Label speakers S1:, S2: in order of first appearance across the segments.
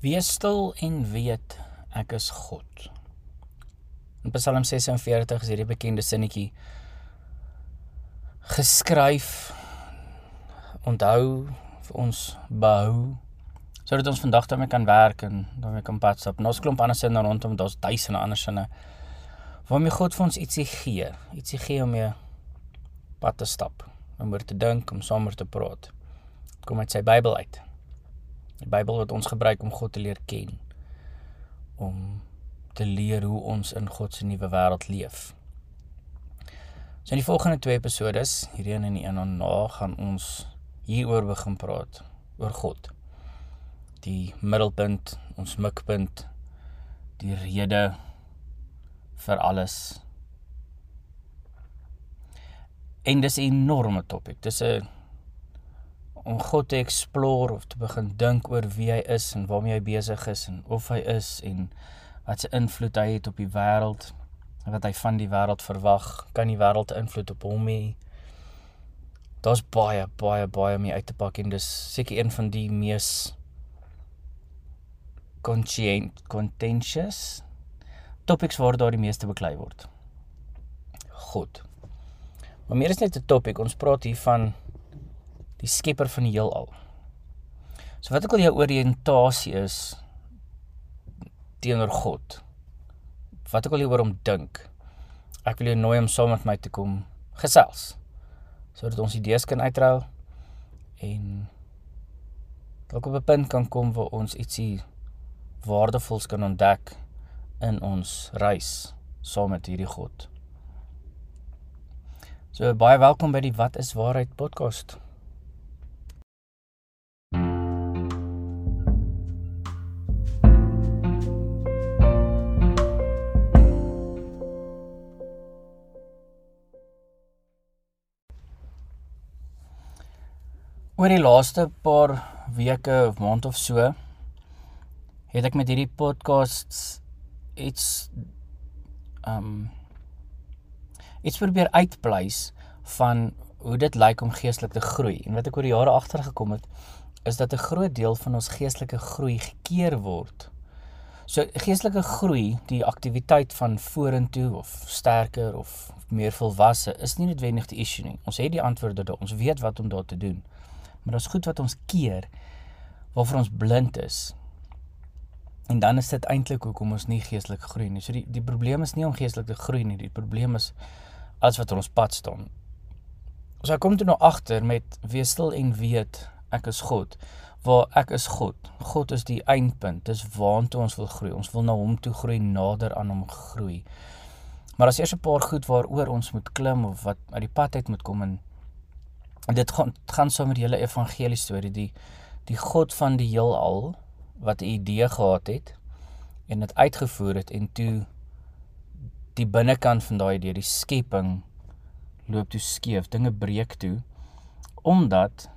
S1: Wees stil en weet ek is God. In Psalm 46 is hierdie bekende sinnetjie geskryf. Onthou vir ons behou sodat ons vandag daarmee kan werk en daarmee kan pad stap. Ons klomp ander sinne rondom, daar's duisende ander sinne waarmee God vir ons ietsie gee, ietsie gee om mee pad te stap, om oor te dink, om saam te praat. Kom uit sy Bybel uit. Die Bybel wat ons gebruik om God te leer ken. Om te leer hoe ons in God se nuwe wêreld leef. So in die volgende twee episodes, hierdie een en die een daarna, gaan ons hieroor begin praat oor God. Die middelpunt, ons mikpunt, die rede vir alles. En dis 'n enorme topik. Dis 'n om God te explore of te begin dink oor wie hy is en waarmee hy besig is en of hy is en wat se invloed hy het op die wêreld en wat hy van die wêreld verwag kan die wêreld invloed op hom hê. Daar's baie baie baie om uit te pak en dis seker een van die mees conscient contentious topics waar daar die meeste beklei word. God. Maar meer is net 'n topik ons praat hier van die skepper van die heelal. So wat ek al jou oriëntasie is teenoor God. Wat ek al oor hom dink. Ek wil jou nooi om saam met my te kom gesels sodat ons idees kan uitruil en dalk op 'n punt kan kom waar ons ietsie waardevols kan ontdek in ons reis saam met hierdie God. So baie welkom by die Wat is waarheid podcast. Oor die laaste paar weke of maand of so het ek met hierdie podcasts iets um iets probeer uitpleis van hoe dit lyk om geestelik te groei. En wat ek oor die jare agtergekom het is dat 'n groot deel van ons geestelike groei gekeer word. So geestelike groei, die aktiwiteit van vorentoe of sterker of meer volwasse is nie noodwendig die issue nie. Ons het die antwoorde. Ons weet wat om daar te doen maar daar's goed wat ons keer waarvoor ons blind is. En dan is dit eintlik hoekom ons nie geestelik groei nie. So die die probleem is nie om geestelik te groei nie, die probleem is alles wat in ons pad staan. So ek kom toe nou agter met wees stil en weet ek is God. Waar ek is God. God is die eindpunt. Dis waartoe ons wil groei. Ons wil na hom toe groei, nader aan hom groei. Maar as eers 'n paar goed waaroor ons moet klim of wat uit die pad uit moet kom En dit gaan gaan saam so met die hele evangelie storie die die God van die heelal wat 'n idee gehad het en dit uitgevoer het en toe die binnekant van daai idee die skepping loop toe skeef dinge breek toe omdat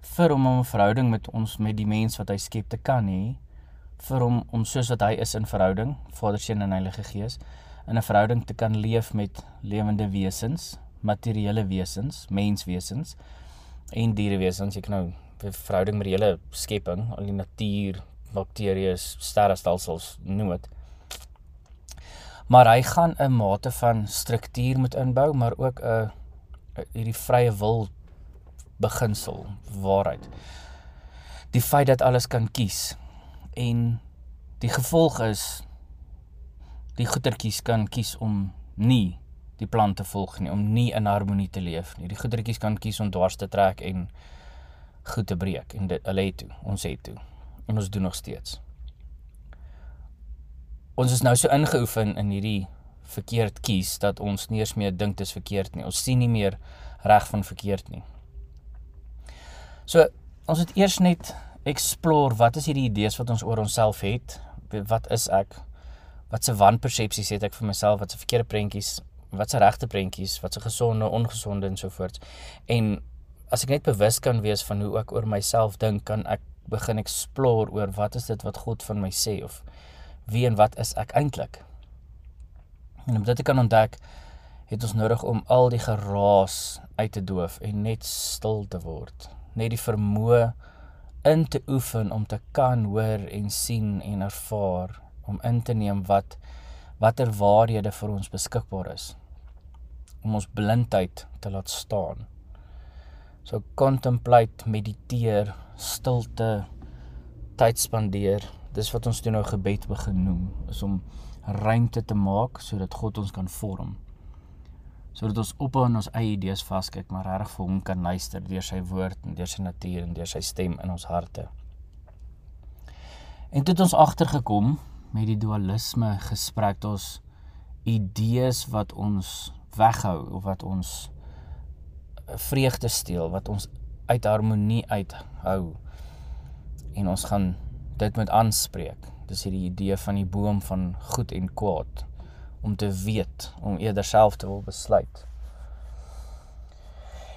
S1: vir hom om 'n verhouding met ons met die mens wat hy skep te kan hê vir hom om soos wat hy is in verhouding Vader Seun en Heilige Gees in 'n verhouding te kan leef met lewende wesens materiële wesens, menswesens en dierewesens. Ek nou verhouding met die hele skepping, al die natuur, bakterieë, sterrestelsels, noem dit. Maar hy gaan 'n mate van struktuur moet inbou, maar ook 'n hierdie vrye wil beginsel waarheid. Die feit dat alles kan kies en die gevolg is die goetertjies kan kies om nie die plan te volg nie, om nie in harmonie te leef nie. Die goedertjies kan kies om dwars te trek en goed te breek en dit hulle het toe, ons het toe. En ons doen nog steeds. Ons is nou so ingeoefen in hierdie verkeerd kies dat ons nie eens meer dink dit is verkeerd nie. Ons sien nie meer reg van verkeerd nie. So, ons het eers net explore wat is hierdie idees wat ons oor onsself het? Wat is ek? Wat se wanpersepsies het ek vir myself? Wat se verkeerde prentjies wat se regte prentjies, wat se gesonde, ongesonde en so voort. En as ek net bewus kan wees van hoe ek oor myself dink, kan ek begin explore oor wat is dit wat God van my sê of wie en wat is ek eintlik? En om dit te kan ontdek, het ons nodig om al die geraas uit te doof en net stil te word. Net die vermoë in te oefen om te kan hoor en sien en ervaar om in te neem wat watter waarhede vir ons beskikbaar is om ons blindheid te laat staan. So contemplate, mediteer, stilte, tyd spandeer. Dis wat ons toe nou gebed begin noem, is om ruimte te maak sodat God ons kan vorm. Sodat ons ophou in ons eie idees vaskyk, maar reg vir hom kan luister deur sy woord en deur sy natuur en deur sy stem in ons harte. En dit het ons agtergekom met die dualisme gesprek ons idees wat ons weghou of wat ons eh, vreugde steel, wat ons uit harmonie uithou. En ons gaan dit met aanspreek. Dis hierdie idee van die boom van goed en kwaad om te weet, om eerder self te wil besluit.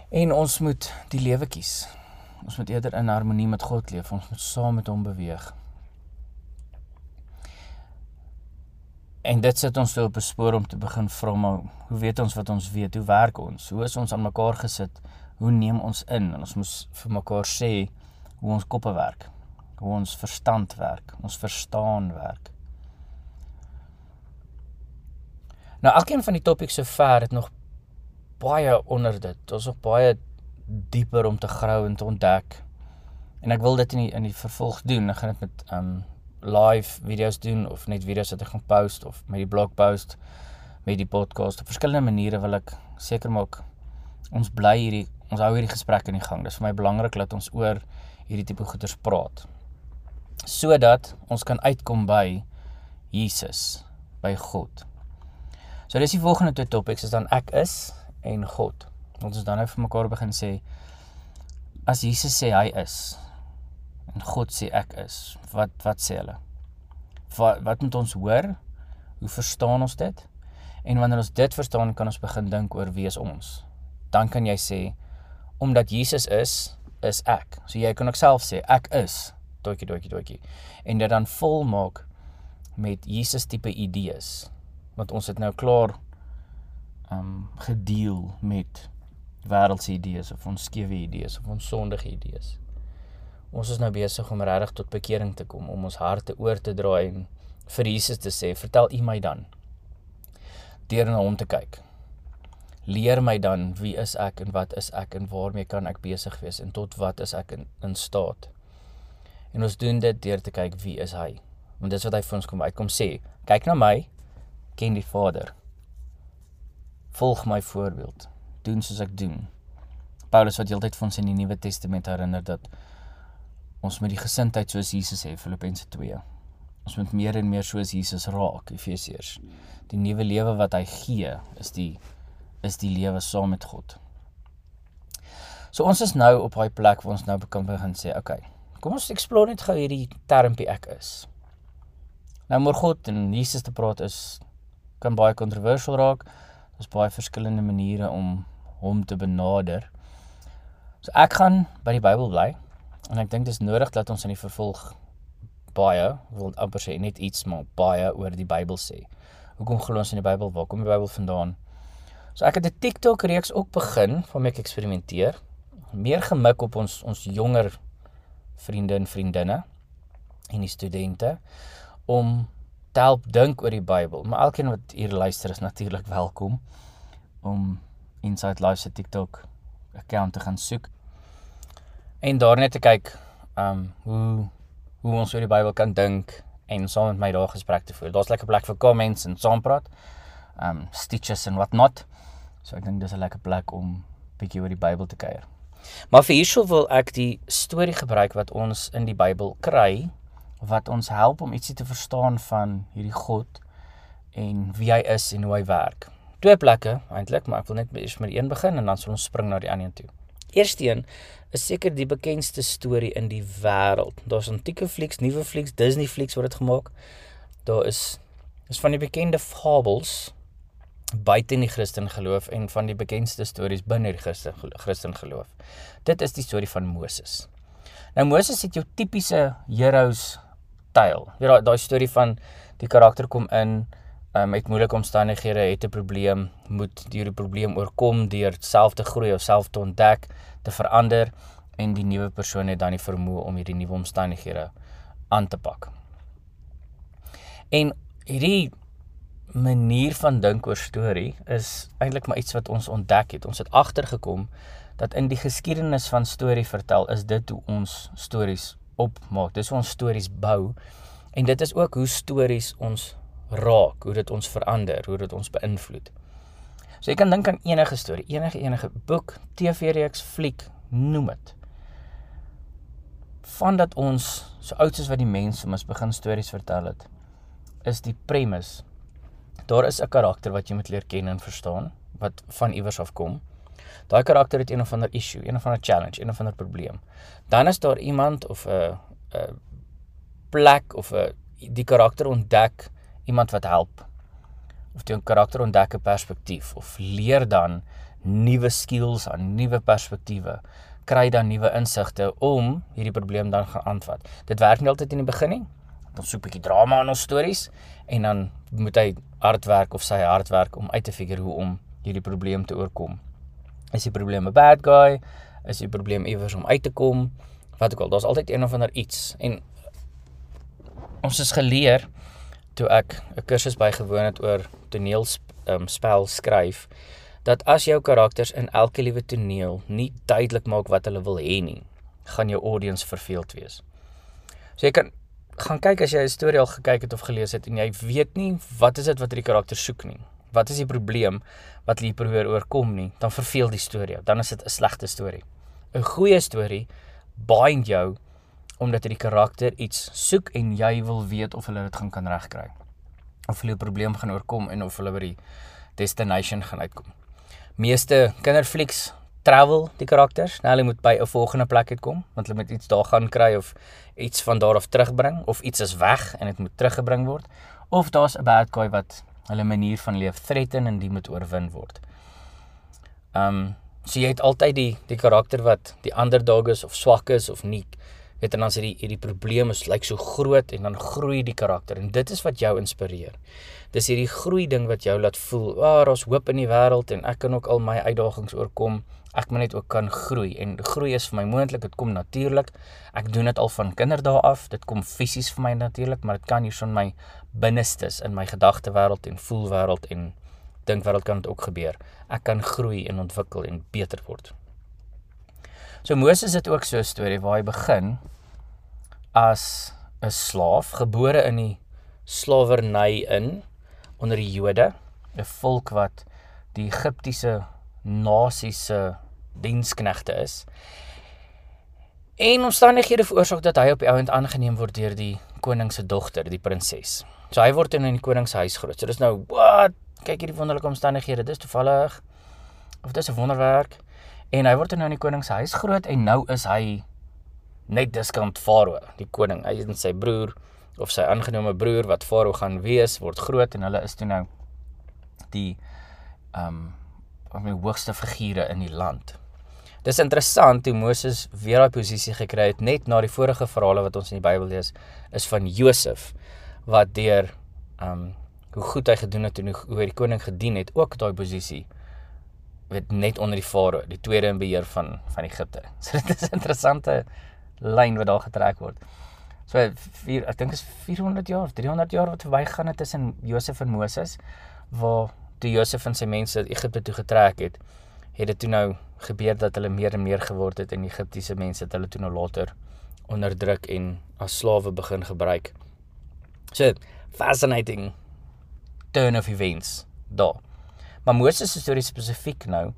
S1: En ons moet die lewe kies. Ons moet eerder in harmonie met God leef. Ons moet saam met hom beweeg. En dit sit ons toe op 'n spoor om te begin vra maar hoe weet ons wat ons weet? Hoe werk ons? Hoe is ons aan mekaar gesit? Hoe neem ons in? En ons moet vir mekaar sê hoe ons koppe werk. Hoe ons verstand werk, ons verstaan werk. Nou elkeen van die topics sover het nog baie onder dit. Ons nog baie dieper om te grou en te ontdek. En ek wil dit in die, in die vervolg doen. Ek gaan dit met um live video's doen of net video's wat ek gaan post of met die blog post met die podcast op verskillende maniere wil ek seker maak ons bly hierdie ons hou hierdie gesprek in die gang. Dis vir my belangrik dat ons oor hierdie tipe goeters praat. Sodat ons kan uitkom by Jesus, by God. So dis die volgende twee topics is dan ek is en God. Ons is dan nou vir mekaar begin sê as Jesus sê hy is, en God sê ek is. Wat wat sê hulle? Wat wat moet ons hoor? Hoe verstaan ons dit? En wanneer ons dit verstaan, kan ons begin dink oor wie is ons. Dan kan jy sê omdat Jesus is, is ek. So jy kan ook self sê ek is doetjie doetjie doetjie. En dit dan volmaak met Jesus tipe idees. Want ons het nou klaar um gedeel met wêreldse idees of ons skewe idees of ons sondige idees. Ons is nou besig om regtig tot bekering te kom, om ons harte oor te draai en vir Jesus te sê, "Vertel U my dan." Deur na hom te kyk. Leer my dan wie is ek en wat is ek en waarmee kan ek besig wees en tot wat is ek in, in staat. En ons doen dit deur te kyk wie is hy. Want dis wat hy vir ons kom uitkom sê. Kyk na my, ken die Vader. Volg my voorbeeld. Doen soos ek doen. Paulus wat heeltyd vir ons in die Nuwe Testament herinner dat Ons moet die gesindheid soos Jesus hê Filippense 2. Ons moet meer en meer soos Jesus raak Efesiërs. Die nuwe lewe wat hy gee is die is die lewe saam met God. So ons is nou op daai plek waar ons nou kan begin sê, okay. Kom ons explore net gou hierdie termpie ek is. Nou oor God en Jesus te praat is kan baie kontroversieel raak. Daar's baie verskillende maniere om hom te benader. So ek gaan by die Bybel bly En ek dink dis nodig dat ons in die vervolg baie, wil amper sê net iets maar baie oor die Bybel sê. Hoekom glo ons in die Bybel? Waar kom die Bybel vandaan? So ek het 'n TikTok reeks ook begin waarmee ek eksperimenteer. Meer gemik op ons ons jonger vriende en vriendinne en die studente om te help dink oor die Bybel. Maar elkeen wat hier luister is natuurlik welkom om Inside Life se TikTok account te gaan soek en daar net te kyk um hoe hoe ons oor die Bybel kan dink en saam met my daar gesprek te voer. Daar's lekker plek vir comments en saampraat. Um stitches en what not. So ek dink dis 'n lekker plek om bietjie oor die Bybel te kuier. Maar vir hierso wil ek die storie gebruik wat ons in die Bybel kry wat ons help om ietsie te verstaan van hierdie God en wie hy is en hoe hy werk. Twee plekke eintlik, maar ek wil net eers met een begin en dan sal ons spring na die ander een toe. Eersteen is seker die bekendste storie in die wêreld. Daar's antieke flieks, nuwe flieks, Disney flieks word dit gemaak. Daar is is van die bekende fabels buite in die Christen geloof en van die bekendste stories binne die Christen Christen geloof. Dit is die storie van Moses. Nou Moses het jou tipiese heroes styl. Jy weet daai storie van die karakter kom in um, met moeilike omstandighede, het 'n probleem, moet hierdie probleem oorkom deur self te groei of self te ontdek, te verander en die nuwe persoon het dan die vermoë om hierdie nuwe omstandighede aan te pak. En hierdie manier van dink oor storie is eintlik maar iets wat ons ontdek het. Ons het agtergekom dat in die geskiedenis van storie vertel is dit hoe ons stories opmaak. Dis hoe ons stories bou. En dit is ook hoe stories ons raak, hoe dit ons verander, hoe dit ons beïnvloed. So jy kan dink aan enige storie, enige enige boek, TV-reeks, fliek, noem dit. Vandat ons so oud soos wat die mense ons begin stories vertel het, is die premise daar is 'n karakter wat jy moet leer ken en verstaan wat van iewers af kom. Daai karakter het een of ander issue, een of ander challenge, een of ander probleem. Dan is daar iemand of 'n 'n plek of 'n die karakter ontdek iemand wat help of die karakter ontdek 'n perspektief of leer dan nuwe skills aan nuwe perspektiewe kry dan nuwe insigte om hierdie probleem dan gaan aanvat. Dit werk nie altyd in die begin nie. Ons soek 'n bietjie drama in ons stories en dan moet hy hard werk of sy hard werk om uit te figure hoe om hierdie probleem te oorkom. Is die probleem 'n bad guy? Is die probleem iewers om uit te kom? Wat ook al, daar's altyd een of ander iets en ons is geleer toe ek 'n kursus bygewoon het oor toneelspel um, skryf dat as jou karakters in elke liewe toneel nie duidelik maak wat hulle wil hê nie, gaan jou audience verveeld wees. So jy kan gaan kyk as jy 'n storie al gekyk het of gelees het en jy weet nie wat is dit wat hierdie karakter soek nie. Wat is die probleem wat hulle probeer oorkom nie, dan verveel die storie. Dan is dit 'n slegte storie. 'n Goeie storie bind jou omdat hierdie karakter iets soek en jy wil weet of hulle dit gaan kan regkry. Of hulle 'n probleem gaan oorkom en of hulle by die destination gaan uitkom. Meeste kinderflieks travel die karakters, nou hulle moet by 'n volgende plek uitkom, want hulle moet iets daar gaan kry of iets van daar af terugbring of iets is weg en dit moet teruggebring word of daar's 'n bad guy wat hulle manier van leef threaten en die moet oorwin word. Um so jy het altyd die die karakter wat die underdog is of swak is of nie weet en dan is hierdie hierdie probleem is lyk so groot en dan groei die karakter en dit is wat jou inspireer. Dis hierdie groei ding wat jou laat voel, "Ag, oh, daar's hoop in die wêreld en ek kan ook al my uitdagings oorkom. Ek moet net ook kan groei." En groei is vir my moontlik, dit kom natuurlik. Ek doen dit al van kinderdae af. Dit kom fisies vir my natuurlik, maar dit kan hier son my binnestes in my gedagtewêreld en voelwêreld en dinkwêreld kan dit ook gebeur. Ek kan groei en ontwikkel en beter word. So Moses het ook so 'n storie waar hy begin as 'n slaaf gebore in die slawerny in onder die Jode, 'n volk wat die Egiptiese nasie se diensknegte is. En omstandighede veroorsaak dat hy op die ouend aangeneem word deur die koning se dogter, die prinses. So hy word in die koning se huis groot. So dis nou, wat? Kyk hierdie wonderlike omstandighede. Dis toevallig of dis 'n wonderwerk. En hy word nou in die koning se huis groot en nou is hy net diskant Farao, die koning. Hy en sy broer of sy aangenome broer wat Farao gaan wees, word groot en hulle is toe nou die ehm um, die hoogste figure in die land. Dis interessant hoe Moses weer daai posisie gekry het net na die vorige verhale wat ons in die Bybel lees is van Josef wat deur ehm um, hoe goed hy gedoen het en hoe, hoe hy die koning gedien het, ook daai posisie weet net onder die Farao, die tweede in beheer van van Egipte. So dit is 'n interessante lyn wat daar getrek word. So vier, ek dink is 400 jaar, 300 jaar wat verbygaan het tussen Josef en Moses waar toe Josef en sy mense Egipte toe getrek het, het dit toe nou gebeur dat hulle meer en meer geword het en Egiptiese mense het hulle toe nou later onderdruk en as slawe begin gebruik. So fascinating turn of events daar. Maar Moses se storie spesifiek nou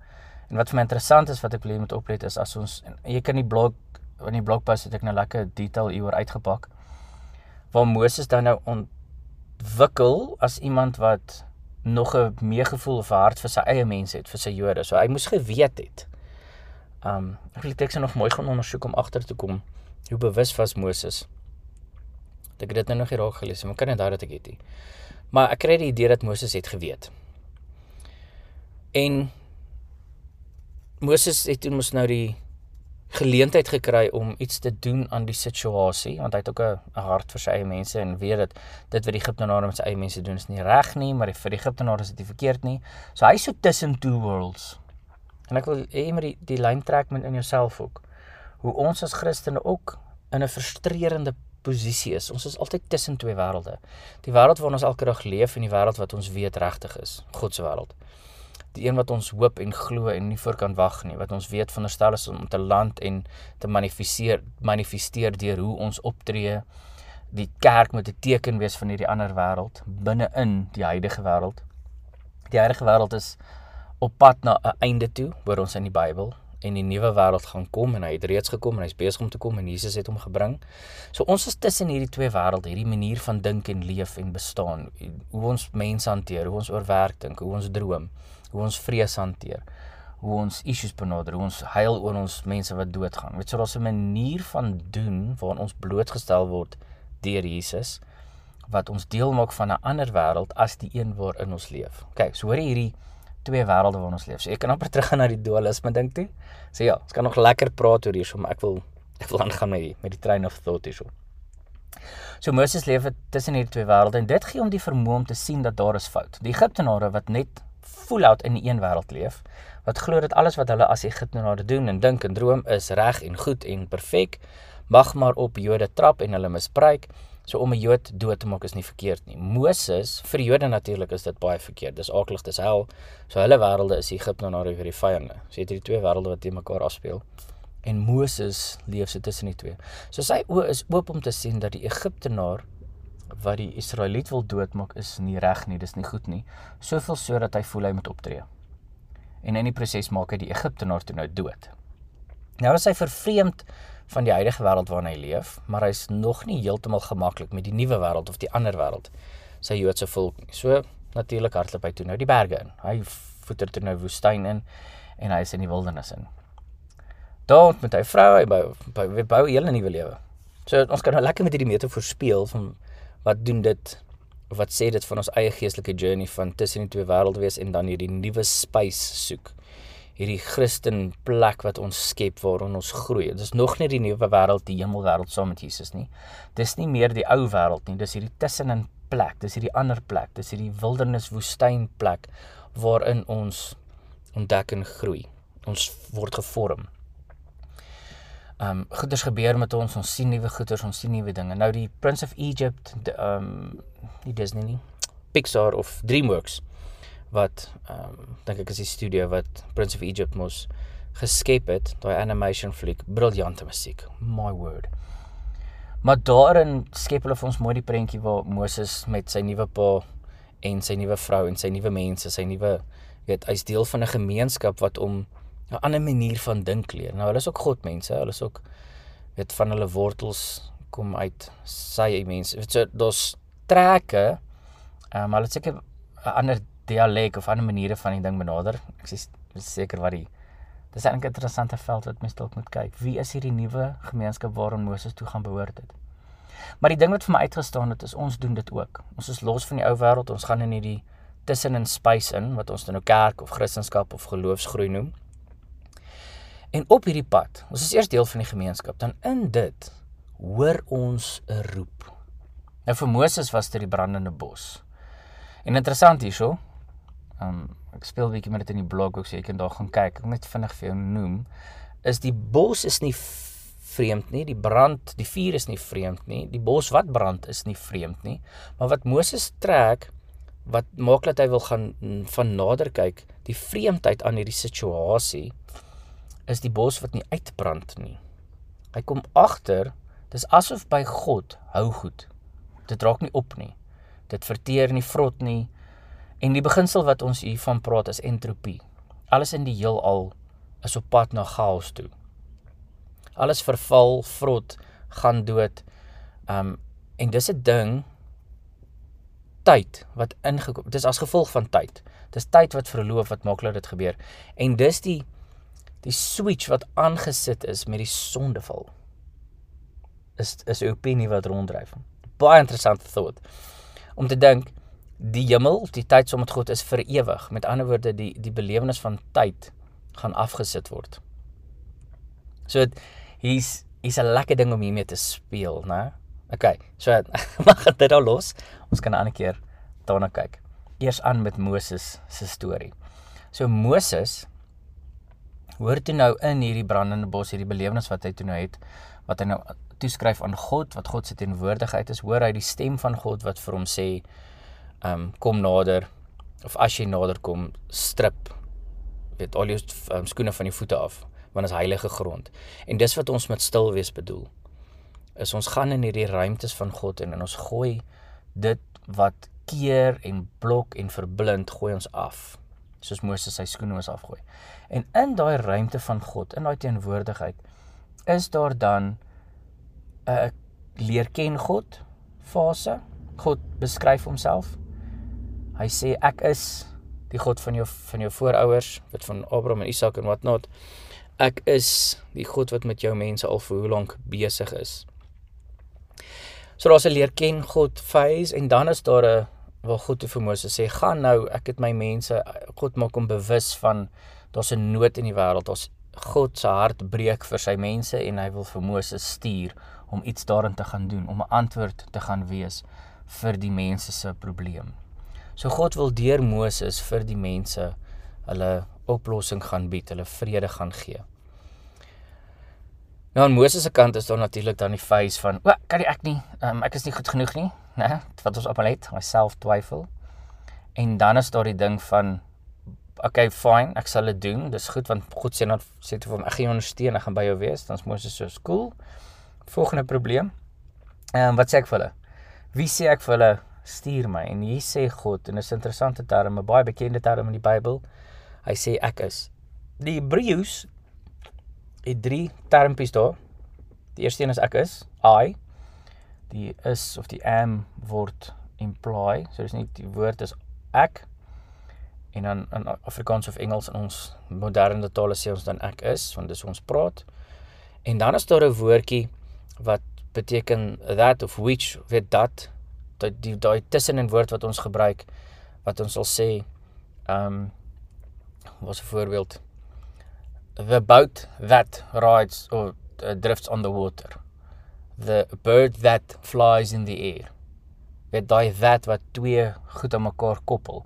S1: en wat vir my interessant is wat ek wil hê moet oplet is as ons jy kan die blog in die blogpost het ek nou lekker detail hieroor uitgepak waar Moses dan nou ontwikkel as iemand wat nog 'n meegevoel of hart vir sy eie mense het, vir sy Jode. So hy moes geweet het. Um ek wil die teks nog mooi gaan ondersoek om agter te kom hoe bewus was Moses. Ek het dit nou nog nie raak gelees nie, maar kan daai dat ek het nie. Maar ek kry die idee dat Moses het geweet. En Moses het toe mos nou die geleentheid gekry om iets te doen aan die situasie want hy het ook 'n hart vir sy eie mense en weet dat dit wat die Egiptenare met sy eie mense doen is nie reg nie maar vir die Egiptenare is dit verkeerd nie. So hy so tussen two worlds. En ek wil hê jy moet die die lyn trek met in jouself ook. hoe ons as Christene ook in 'n frustrerende posisie is. Ons is altyd tussen twee wêrelde. Die wêreld waarin ons elke dag leef en die wêreld wat ons weet regtig is, God se wêreld. Die een wat ons hoop en glo en nie voor kan wag nie, wat ons weet veronderstel is om te land en te manifesteer manifesteer deur hoe ons optree. Die kerk moet 'n teken wees van hierdie ander wêreld binne-in die huidige wêreld. Die huidige wêreld is op pad na 'n einde toe, hoor ons in die Bybel en die nuwe wêreld gaan kom en hy het reeds gekom en hy's besig om te kom en Jesus het hom gebring. So ons is tussen hierdie twee wêrelde, hierdie manier van dink en leef en bestaan, hoe ons mense hanteer, hoe ons oor werk dink, hoe ons droom, hoe ons vrees hanteer, hoe ons issues benader, hoe ons huil oor ons mense wat doodgaan. Weet so, daar's 'n manier van doen waarin ons blootgestel word deur Jesus wat ons deel maak van 'n ander wêreld as die een waarin ons leef. Kyk, so hoor jy hierdie twee wêrelde waarin ons leef. So ek kan amper terug gaan na die dualisme dink toe. So ja, ons kan nog lekker praat oor hierso, maar ek wil ek wil aangaan met die met die train of thought hierso. So Moses leef tussen hierdie twee wêrelde en dit gee hom die vermoë om te sien dat daar is fout. Die Egiptenare wat net out in die een wêreld leef, wat glo dat alles wat hulle as Egiptenare doen en dink en droom is reg en goed en perfek, mag maar op Jode trap en hulle misbruik. So om 'n Jood dood te maak is nie verkeerd nie. Moses, vir Jode natuurlik is dit baie verkeerd. Dis aaklig, dis hel. So hulle wêrelde is Egiptenare vir die vyande. So het hierdie twee wêrelde wat teen mekaar afspeel. En Moses leef so tussen die twee. So sy oë is oop om te sien dat die Egiptenaar wat die Israeliet wil doodmaak is nie reg nie, dis nie goed nie. Soveel so dat hy voel hy moet optree. En in die proses maak hy die Egiptenaar toe nou dood. Nou is hy vervreemd van die huidige wêreld waarin hy leef, maar hy's nog nie heeltemal gemaklik met die nuwe wêreld of die ander wêreld sy Joodse volk nie. So natuurlik hardloop hy toe nou die berge in. Hy voeter toe nou woestyn in en hy is in die wildernis in. Daar met hy vrou, hy bou, bou 'n hele nuwe lewe. So ons kan nou lekker met hierdie metafoor speel van wat doen dit of wat sê dit van ons eie geestelike journey van tussen die twee wêrelde wees en dan hierdie nuwe spys soek hierdie Christen plek wat ons skep waarin ons groei. Dit is nog nie die nuwe wêreld, die hemelwêreld saam met Jesus nie. Dis nie meer die ou wêreld nie. Dis hierdie tussenin plek. Dis hierdie ander plek. Dis hierdie wildernis woestyn plek waarin ons ontdek en groei. Ons word gevorm. Ehm um, goeders gebeur met ons. Ons sien nuwe goeders, ons sien nuwe dinge. Nou die Prince of Egypt, ehm um, die Disney nie. Pixar of DreamWorks wat ehm um, dink ek is die studio wat Prince of Egypt mos geskep het, daai animation fliek, briljante musiek. My word. Maar daarin skep hulle vir ons mooi die prentjie waar Moses met sy nuwe pa en sy nuwe vrou en sy nuwe mense, sy nuwe weet, hy's deel van 'n gemeenskap wat om 'n ander manier van dink leer. Nou hulle is ook God mense, hulle is ook weet van hulle wortels kom uit sy mense. So daar's trekke, ehm um, hulle het seker 'n ander dialek of ander maniere van die ding benader. Ek is seker wat die Dis 'n interessante veld wat mens dalk moet kyk. Wie is hierdie nuwe gemeenskap waarin Moses toe gaan behoort het? Maar die ding wat vir my uitgestaan het is ons doen dit ook. Ons is los van die ou wêreld. Ons gaan in hierdie tussenin space in wat ons dan nou kerk of Christendom of geloofsgroei noem. En op hierdie pad, ons is eers deel van die gemeenskap, dan in dit hoor ons 'n roep. Nou vir Moses was dit die brandende bos. En interessant hierso, um ek speel 'n bietjie met dit in die blog ook so jy kan daar gaan kyk. Ek net vinnig vir jou noem is die bos is nie vreemd nie, die brand, die vuur is nie vreemd nie, die bos wat brand is nie vreemd nie, maar wat Moses trek wat maak dat hy wil gaan van nader kyk, die vreemdheid aan hierdie situasie is die bos wat nie uitbrand nie. Hy kom agter, dis asof by God hou goed. Dit raak nie op nie. Dit verteer nie vrot nie, En die beginsel wat ons hiervan praat is entropie. Alles in die heelal is op pad na chaos toe. Alles verval, vrot, gaan dood. Um en dis 'n ding tyd wat ingekom. Dis as gevolg van tyd. Dis tyd wat verloop wat maak dat dit gebeur. En dis die die switch wat aangesit is met die sondeval. Is is 'n opinie wat ronddryf. Baie interessante thought. Om te dink die hemel, die tyd saam met God is vir ewig. Met ander woorde, die die belewenis van tyd gaan afgesit word. So hier's hier's 'n lekker ding om hiermee te speel, né? OK. So mag dit nou los. Ons kan 'n ander keer daarna kyk. Eers aan met Moses se storie. So Moses hoor toe nou in hierdie brandende bos, hierdie belewenis wat hy toe nou het, wat hy nou toeskryf aan God, wat God se teenwoordigheid is, hoor hy die stem van God wat vir hom sê, um, kom nader of as jy nader kom, strip weet al jou um, skoene van die voete af, want dit is heilige grond. En dis wat ons met stil wees bedoel. Is ons gaan in hierdie ruimtes van God en, en ons gooi dit wat keer en blok en verblind gooi ons af soos Moses sy skoene moes afgooi. En in daai ruimte van God, in daai teenwoordigheid, is daar dan 'n leer ken God fase. God beskryf homself. Hy sê ek is die God van jou van jou voorouers, wat van Abraham en Isak en wat not. Ek is die God wat met jou mense al vir hoe lank besig is. So daar's 'n leer ken God phase en dan is daar 'n waar God te vir Moses sê gaan nou ek het my mense God maak hom bewus van daar's 'n nood in die wêreld ons God se hart breek vir sy mense en hy wil vir Moses stuur om iets daarin te gaan doen om 'n antwoord te gaan wees vir die mense se probleem. So God wil deur Moses vir die mense hulle oplossing gaan bied, hulle vrede gaan gee. Nou aan Moses se kant is daar natuurlik dan die face van, "O, kan ek nie, um, ek is nie goed genoeg nie." né? Wat ons almal het, myself twyfel. En dan is daar die ding van okay, fine, ek sal dit doen. Dis goed want God sê dan sê toe vir hom ek gaan jou ondersteun, ek gaan by jou wees. Dan's Moses so cool. Volgende probleem. Ehm um, wat sê ek vir hulle? Wie sê ek vir hulle stuur my? En hier sê God en 'n interessante term, 'n baie bekende term in die Bybel. Hy sê ek is. Die Hebreëus het drie termpies daar. Die eerste een is ek is, I die is of die am word imply. So dis nie die woord is ek en dan in Afrikaans of Engels in ons moderne tale sê ons dan ek is want dis ons praat. En dan is daar 'n woordjie wat beteken that of which weet dat dat die daai tussenin woord wat ons gebruik wat ons sal sê ehm um, was 'n voorbeeld the boat that rides or uh, drifts on the water the bird that flies in the air. Weet daai that wat twee goed aan mekaar koppel.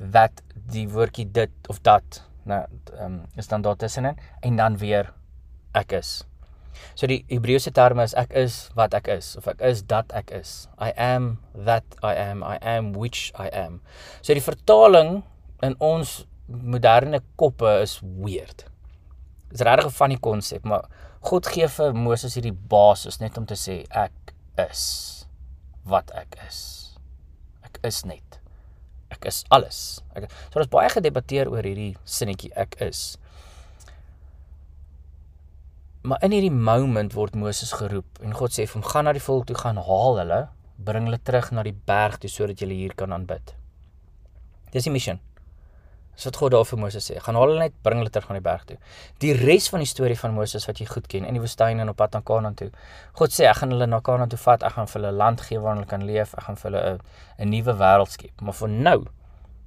S1: That die woordjie dit of dat nou um, is dan daar tussenin en dan weer ek is. So die Hebreëse term is ek is wat ek is of ek is dat ek is. I am that I am. I am which I am. So die vertaling in ons moderne koppe is weird. Is regtig 'n funny konsep, maar God gee vir Moses hierdie basis net om te sê ek is wat ek is. Ek is net. Ek is alles. Ek So daar's baie gedebatteer oor hierdie sinnetjie ek is. Maar in hierdie moment word Moses geroep en God sê vir hom gaan na die volk toe gaan haal hulle, bring hulle terug na die berg toe sodat jy hier kan aanbid. Dis die missie. Dis wat God daar vir Moses sê. Gaan haal hulle net, bring hulle terug aan die berg toe. Die res van die storie van Moses wat jy goed ken in die woestyn en op pad na Kanaan toe. God sê ek gaan hulle na Kanaan toe vat. Ek gaan vir hulle land gee waar hulle kan leef. Ek gaan vir hulle 'n 'n nuwe wêreld skep. Maar vir nou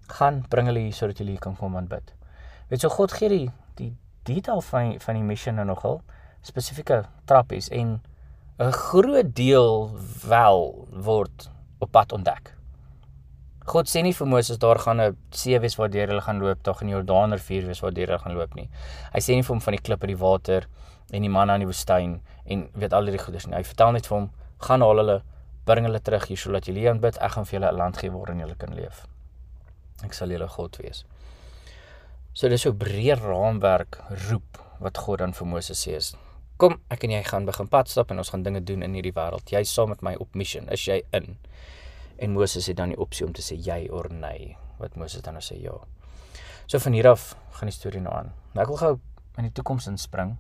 S1: gaan bring hulle hier sodat hulle hier kan kom aanbid. Weet jy so God gee die die detail van van die missie nou nogal spesifieke trappies en 'n groot deel wel word op pad ontdek. God sê nie vir Moses daar gaan 'n see wees waardeur hulle gaan loop, daar gaan 'n Jordaanrivier wees waardeur hulle gaan loop nie. Hy sê nie vir hom van die klip uit die water en die manna in die woestyn en weet al hierdie goeders nie. Hy vertel net vir hom, gaan haal hulle, bring hulle terug hier sodat julle aanbid, ek gaan vir julle 'n land gee waarin julle kan leef. Ek sal julle God wees. So dis so breë raamwerk roep wat God dan vir Moses sê is Kom, ek en jy gaan begin pad stap en ons gaan dinge doen in hierdie wêreld. Jy saam met my op mission. Is jy in? En Moses het dan die opsie om te sê jy of nee, wat Moses dan nou sê ja. So van hier af gaan die storie nou aan. Nou ek wil gou in die toekoms inspring.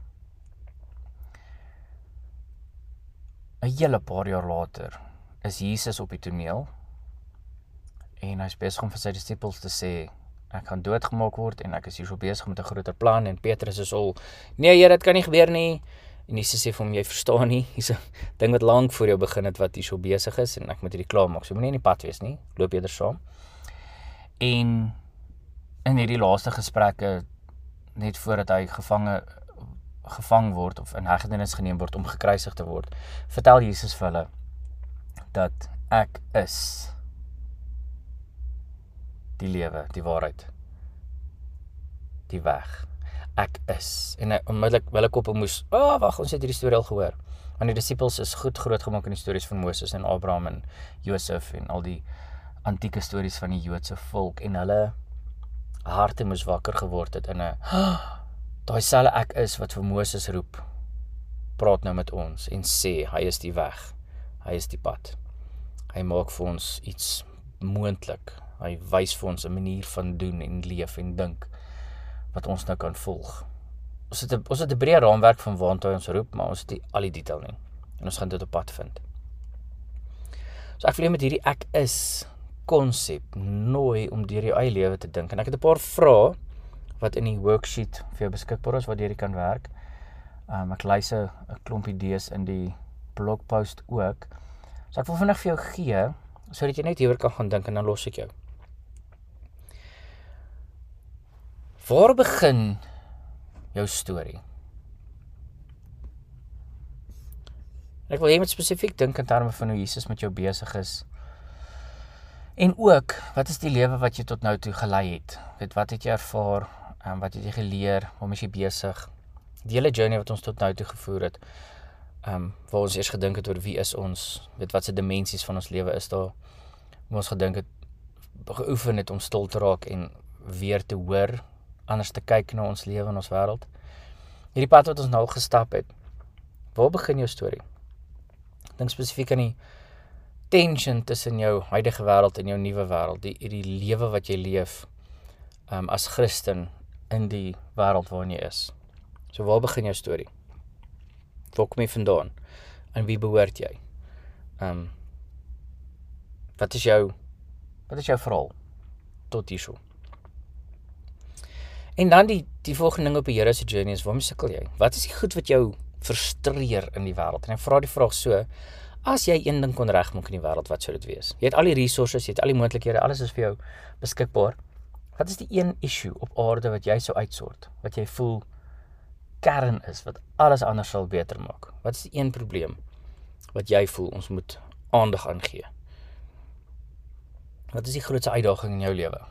S1: 'n Hele paar jaar later is Jesus op die toneel en hy's besig om vir sy disippels te sê ek gaan doodgemaak word en ek is hier so besig met 'n groter plan en Petrus is al nee Here dit kan nie gebeur nie En Jesus sê vir hom jy verstaan nie, hier's 'n ding wat lank voor jou begin het wat hier so besig is en ek moet hierdie klaar maak. So moenie in die pad wees nie. Loop eerder saam. En in hierdie laaste gesprekke net voordat hy gevange gevang word of in hegtenis geneem word om gekruisig te word, vertel Jesus vir hulle dat ek is die lewe, die waarheid, die weg. Ek is. En hy onmiddellik hulle koppe moes, "Ag, oh, wag, ons het hierdie storie al gehoor." Want die disippels is goed groot gemaak in die stories van Moses en Abraham en Josef en al die antieke stories van die Joodse volk en hulle harte moes wakker geword het in 'n daai selfe ek is wat vir Moses roep. Praat nou met ons en sê hy is die weg. Hy is die pad. Hy maak vir ons iets moontlik. Hy wys vir ons 'n manier van doen en leef en dink wat ons nou kan volg. Ons het 'n ons het 'n breë raamwerk van waartoe ons roep, maar ons het nie al die detail nie. En ons gaan dit op pad vind. So ek wil met hierdie ek is konsep nooi om deur jou eie lewe te dink. En ek het 'n paar vrae wat in die worksheet vir jou beskikbaar is waar jy kan werk. Um ek lys 'n klomp idees in die blogpost ook. So ek wil vinnig vir jou gee sodat jy net hieroor kan gaan dink en dan los ek jou. Waar begin jou storie? Ek wil hê jy moet spesifiek dink in terme van hoe Jesus met jou besig is. En ook, wat is die lewe wat jy tot nou toe gelei het? Weet wat het jy ervaar? En wat het jy geleer? Waar is jy besig? Die hele journey wat ons tot nou toe gevoer het. Ehm um, waar ons eers gedink het oor wie is ons? Weet wat se dimensies van ons lewe is daar? Ons gedink het geoefen het om stil te raak en weer te hoor anders te kyk na ons lewe en ons wêreld. Hierdie pad wat ons nou gestap het. Waar begin jou storie? Dink spesifiek aan die tension tussen jou huidige wêreld en jou nuwe wêreld, die die lewe wat jy leef um as Christen in die wêreld waarin jy is. So waar begin jou storie? Waar kom jy vandaan? En wie behoort jy? Um wat is jou wat is jou verhaal tot hierso? En dan die die volgende ding op die Here se journey is waarom sukkel jy? Wat is die goed wat jou frustreer in die wêreld? En ek vra die vraag so: As jy een ding kon regmaak in die wêreld, wat sou dit wees? Jy het al die resources, jy het al die moontlikhede, alles is vir jou beskikbaar. Wat is die een issue op aarde wat jy sou uitsort? Wat jy voel kern is wat alles anders sal beter maak? Wat is die een probleem wat jy voel ons moet aandag aan gee? Wat is die grootste uitdaging in jou lewe?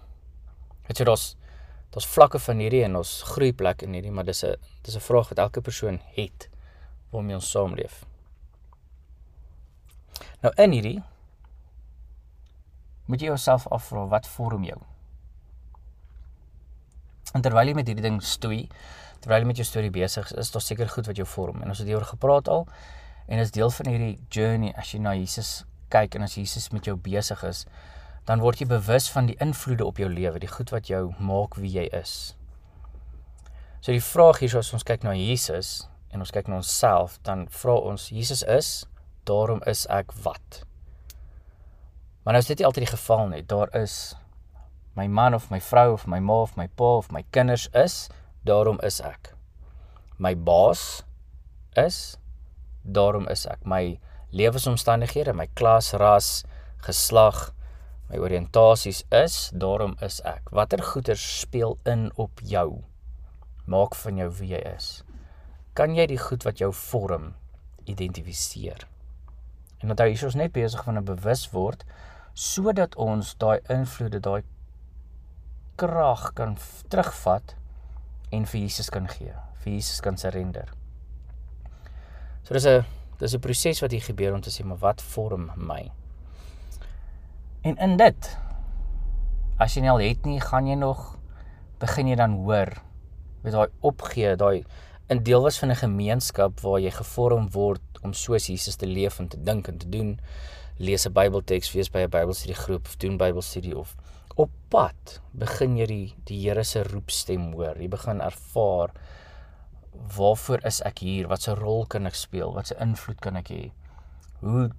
S1: Het jy daar's daar's vlakke van hierdie en ons groeiplek in hierdie, maar dis 'n dis 'n vraag wat elke persoon het waarmee ons saamleef. Nou in hierdie moet jy jouself afvra wat vorm jou? En terwyl jy met hierdie ding stoei, terwyl jy met jou storie besig is, is daar seker goed wat jou vorm en ons het hieroor gepraat al en is deel van hierdie journey as jy na Jesus kyk en as Jesus met jou besig is, dan word jy bewus van die invloede op jou lewe, die goed wat jou maak wie jy is. So die vraag hier as ons kyk na Jesus en ons kyk na onsself, dan vra ons Jesus is, daarom is ek wat. Maar nou is dit nie altyd die geval nie. Daar is my man of my vrou of my ma of my pa of my kinders is, daarom is ek. My baas is, daarom is ek. My lewensomstandighede, my klas, ras, geslag, my oriëntasies is, daarom is ek. Watter goeder speel in op jou? Maak van jou wie jy is. Kan jy die goed wat jou vorm identifiseer? En onthou hier is ons net besig van 'n bewus word sodat ons daai invloede, daai krag kan terugvat en vir Jesus kan gee, vir Jesus kan surrender. So dis 'n dis 'n proses wat hier gebeur om te sê maar wat vorm my? En in dit as jy al het nie, gaan jy nog begin jy dan hoor met daai opgee, daai in deel was van 'n gemeenskap waar jy gevorm word om soos Jesus te leef en te dink en te doen. Lees 'n Bybelteks, wees by 'n Bybelstudie groep doen Bybelstudie of op pad begin jy die die Here se roepstem hoor. Jy begin ervaar waarvoor is ek hier? Wat 'n rol kan ek speel? Wat 'n invloed kan ek hê? Hoe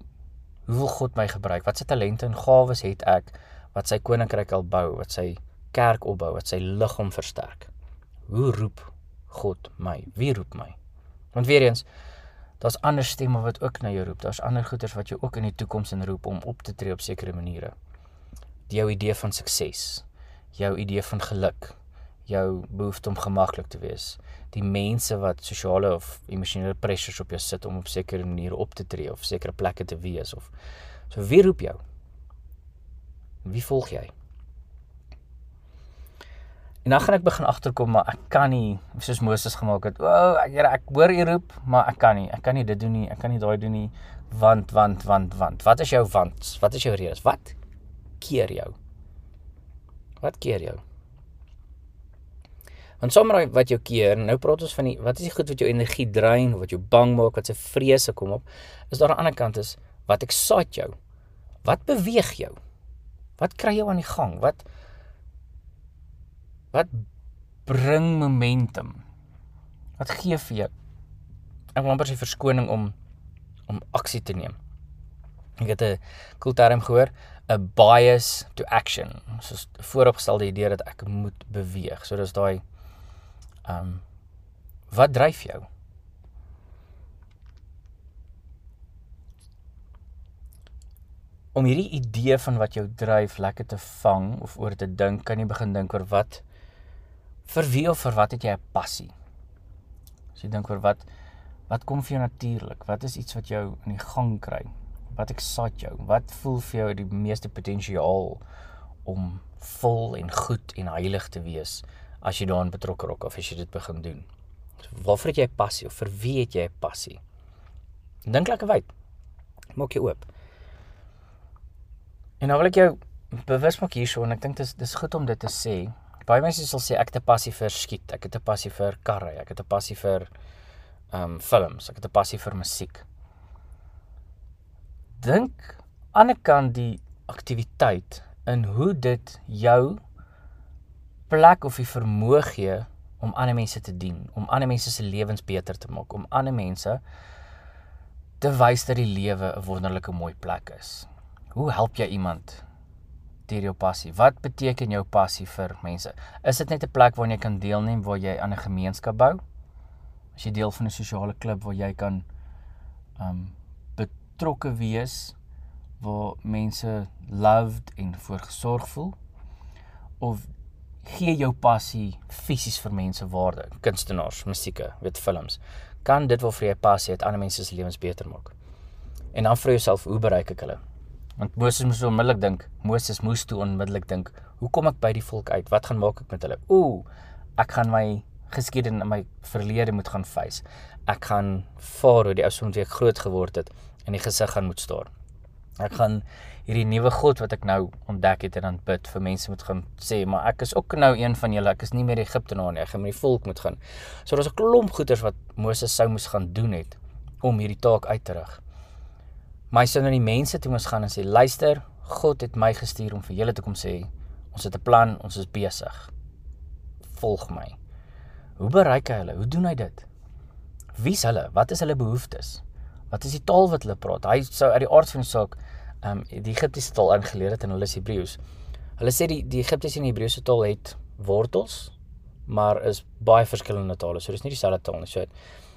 S1: hoe wil God my gebruik? Wat se talente en gawes het ek wat sy koninkryk al bou, wat sy kerk opbou, wat sy liggaam versterk? Hoe roep God my? Wie roep my? Want weer eens, daar's ander stemme wat ook na jou roep. Daar's ander goeters wat jou ook in die toekoms inroep om op te tree op sekere maniere. Die jou idee van sukses, jou idee van geluk, jou behoefte om gemaklik te wees, die mense wat sosiale of emosionele pressures op jou sit om op sekere maniere op te tree of sekere plekke te wees of so wie roep jou? Wie volg jy? En dan gaan ek begin agterkom maar ek kan nie soos Moses gemaak het. O, oh, ek Here, ek hoor u roep, maar ek kan nie. Ek kan nie dit doen nie. Ek kan nie daai doen nie. Want want want want. Wat is jou want? Wat is jou redes? Wat keer jou? Wat keer jou? Want sommer wat jou keer, nou praat ons van die wat is die goed wat jou energie drein, wat jou bang maak, wat se vrese kom op. Is daar 'n ander kant is wat excite jou? Wat beweeg jou? Wat kry jou aan die gang? Wat wat bring momentum? Wat gee vir jou? Ek wil amper sê verskoning om om aksie te neem. Ek het 'n cool term gehoor, 'n bias to action. Soos vooropgestelde idee dat ek moet beweeg. So dis daai ehm um, wat dryf jou? Om hierdie idee van wat jou dryf lekker te vang of oor te dink, kan jy begin dink oor wat vir wie of vir wat het jy 'n passie? As jy dink oor wat wat kom vir jou natuurlik? Wat is iets wat jou in die gang kry? Wat excite jou? Wat voel vir jou die meeste potensiaal om vol en goed en heilig te wees as jy daarin betrokke raak of as jy dit begin doen? Waarvoor het jy passie of vir wie het jy passie? Dink lekker wyd. Maak jou oop. En nou wil ek jou bewus maak hierso en ek dink dis dis goed om dit te sê baie mense sal sê ek het 'n passie vir skiet, ek het 'n passie vir karre, ek het 'n passie vir ehm um, films, ek het 'n passie vir musiek. Dink aan 'n kant die aktiwiteit in hoe dit jou plek of die vermoë gee om ander mense te dien, om ander mense se lewens beter te maak, om ander mense te wys dat die lewe 'n wonderlike mooi plek is. Hoe help jy iemand deur jou passie? Wat beteken jou passie vir mense? Is dit net 'n plek waar jy kan deelneem waar jy aan 'n gemeenskap bou? As jy deel van 'n sosiale klub waar jy kan um betrokke wees waar mense loved en voorgesorg voel of gee jou passie fisies vir mense waarde, kunstenaars, musieke, weet films. Kan dit vir jou passie het ander mense se lewens beter maak? En dan vra jouself, hoe bereik ek hulle? Want Moses moes onmiddellik dink, Moses moes toe onmiddellik dink, hoe kom ek by die volk uit? Wat gaan maak ek met hulle? Ooh, ek gaan my geskiedenis en my verlede moet gaan face. Ek gaan Farao, die ou seun wat ek groot geword het, in die gesig gaan moet staar. Ek gaan hierdie nuwe God wat ek nou ontdek het en dan bid vir mense moet gaan sê, maar ek is ook nou een van julle. Ek is nie meer Egiptenaar nie. Ek gaan met die volk moet gaan. So daar's 'n klomp goeders wat Moses sou moes gaan doen het om hierdie taak uit te rig. Maar hy sê nou die mense toe ons gaan en sê luister, God het my gestuur om vir julle te kom sê ons het 'n plan, ons is besig. Volg my. Hoe bereik hy hulle? Hoe doen hy dit? Wie's hulle? Wat is hulle behoeftes? Wat is die taal wat hulle praat? Hy sou uit die aard van die saak ehm um, die Egiptiese taal ingeleer het en hulle is Hebreëus. Hulle sê die die Egiptiese en die Hebreëse taal het wortels, maar is baie verskillende tale. So dis nie dieselfde taal nie. So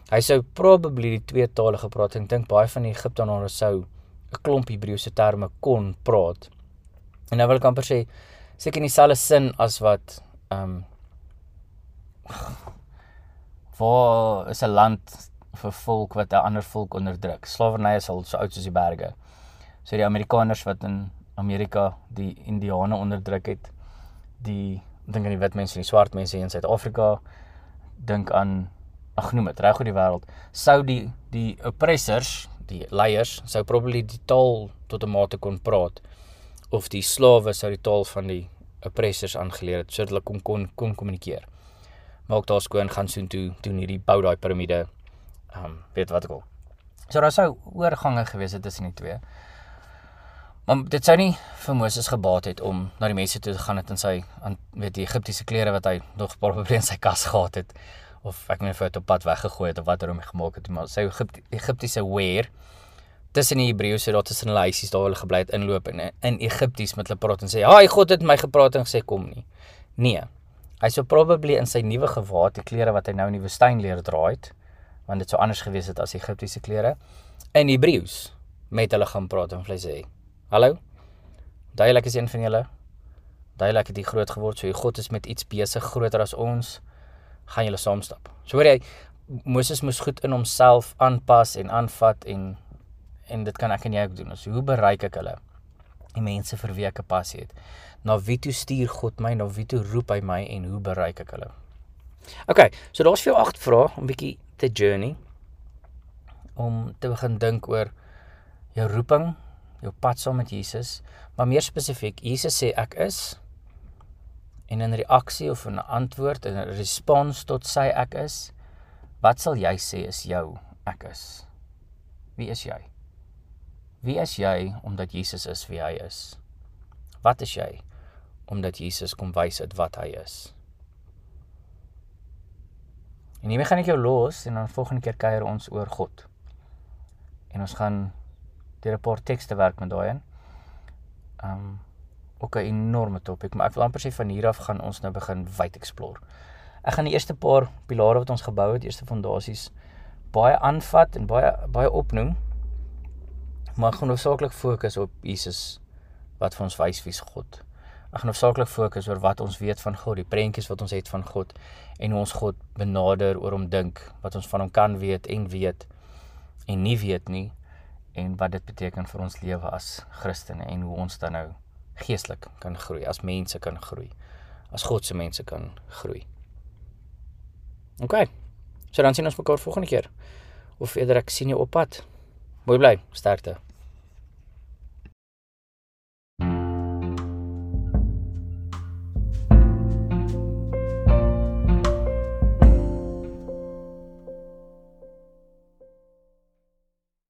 S1: Hy sou probably die twee tale gepraat en dink baie van die Egiptenare sou 'n klomp Hebreëse terme kon praat. En nou wil ek amper sê seker in dieselfde sin as wat ehm um, waar is 'n land vir volk wat 'n ander volk onderdruk. Slawerny is al so oud soos die berge. So die Amerikaners wat in Amerika die Indiane onderdruk het, die dink aan die wit mense en die swart mense in Suid-Afrika, dink aan ag noem dit reg oor die wêreld sou die die oppressors die leiers sou probably die taal tot 'n mate kon praat of die slawe sou die taal van die oppressors aangeleer het sodat hulle kon kon kon kommunikeer maak daar skoon gaan soen toe doen hierdie bou daai piramide ehm um, weet wat ek al so daar sou oorgange gewees het tussen die twee. Maar dit sou nie vir Moses gebaat het om na die mense toe te gaan het en sy aan weet die Egiptiese klere wat hy nog probeer in sy kas gehad het of ek net vir dit op pad weggegooi het of wat er hom gemaak het maar sy Egypt, Egiptiese wear tussen die Hebreëse daar tussen hulle huisies daar hulle gebly het inloop en in Egipties met hulle praat en sê haai God het my gepraat en gesê kom nie. Nee hy sou probably in sy nuwe gewaad die klere wat hy nou in die woestyn leer dra het want dit sou anders gewees het as Egiptiese klere in Hebreëus met hulle gaan praat en hulle sê hallo duidelik is een van julle duidelik het hy groot geword so God is met iets besig groter as ons gaan julle saam stap. So hoor jy Moses moes goed in homself aanpas en aanvat en en dit kan ek en jy ook doen. So hoe bereik ek hulle? Die mense vir wie ek 'n passie het. Na wie toe stuur God my? Na wie toe roep hy my en hoe bereik ek hulle? OK, so daar's vir jou agt vrae om bietjie te journey om te begin dink oor jou roeping, jou pad saam met Jesus, maar meer spesifiek, Jesus sê ek is en in reaksie of 'n antwoord en 'n respons tot sy ek is, wat sal jy sê is jou ek is? Wie is jy? Wie is jy omdat Jesus is wie hy is? Wat is jy omdat Jesus kom wys dit wat hy is? En hiermee gaan ek jou los en dan volgende keer kuier ons oor God. En ons gaan deur 'n paar tekste werk met daai een. Um ook 'n enorme topik, maar ek wil amper sê van hier af gaan ons nou begin wyd explore. Ek gaan die eerste paar pilare wat ons gebou het, eerste fondasies baie aanvat en baie baie opnoem. Maar gaan hoofsaaklik fokus op Jesus wat vir ons wys wie's God. Ek gaan hoofsaaklik fokus oor wat ons weet van God, die prentjies wat ons het van God en hoe ons God benader oor hom dink, wat ons van hom kan weet en weet en nie weet nie en wat dit beteken vir ons lewe as Christene en hoe ons dan nou geestelik kan groei, as mense kan groei, as God se mense kan groei. OK. So dan sien ons mekaar volgende keer. Of eerder ek sien jou op pad. Mooi bly, sterkte.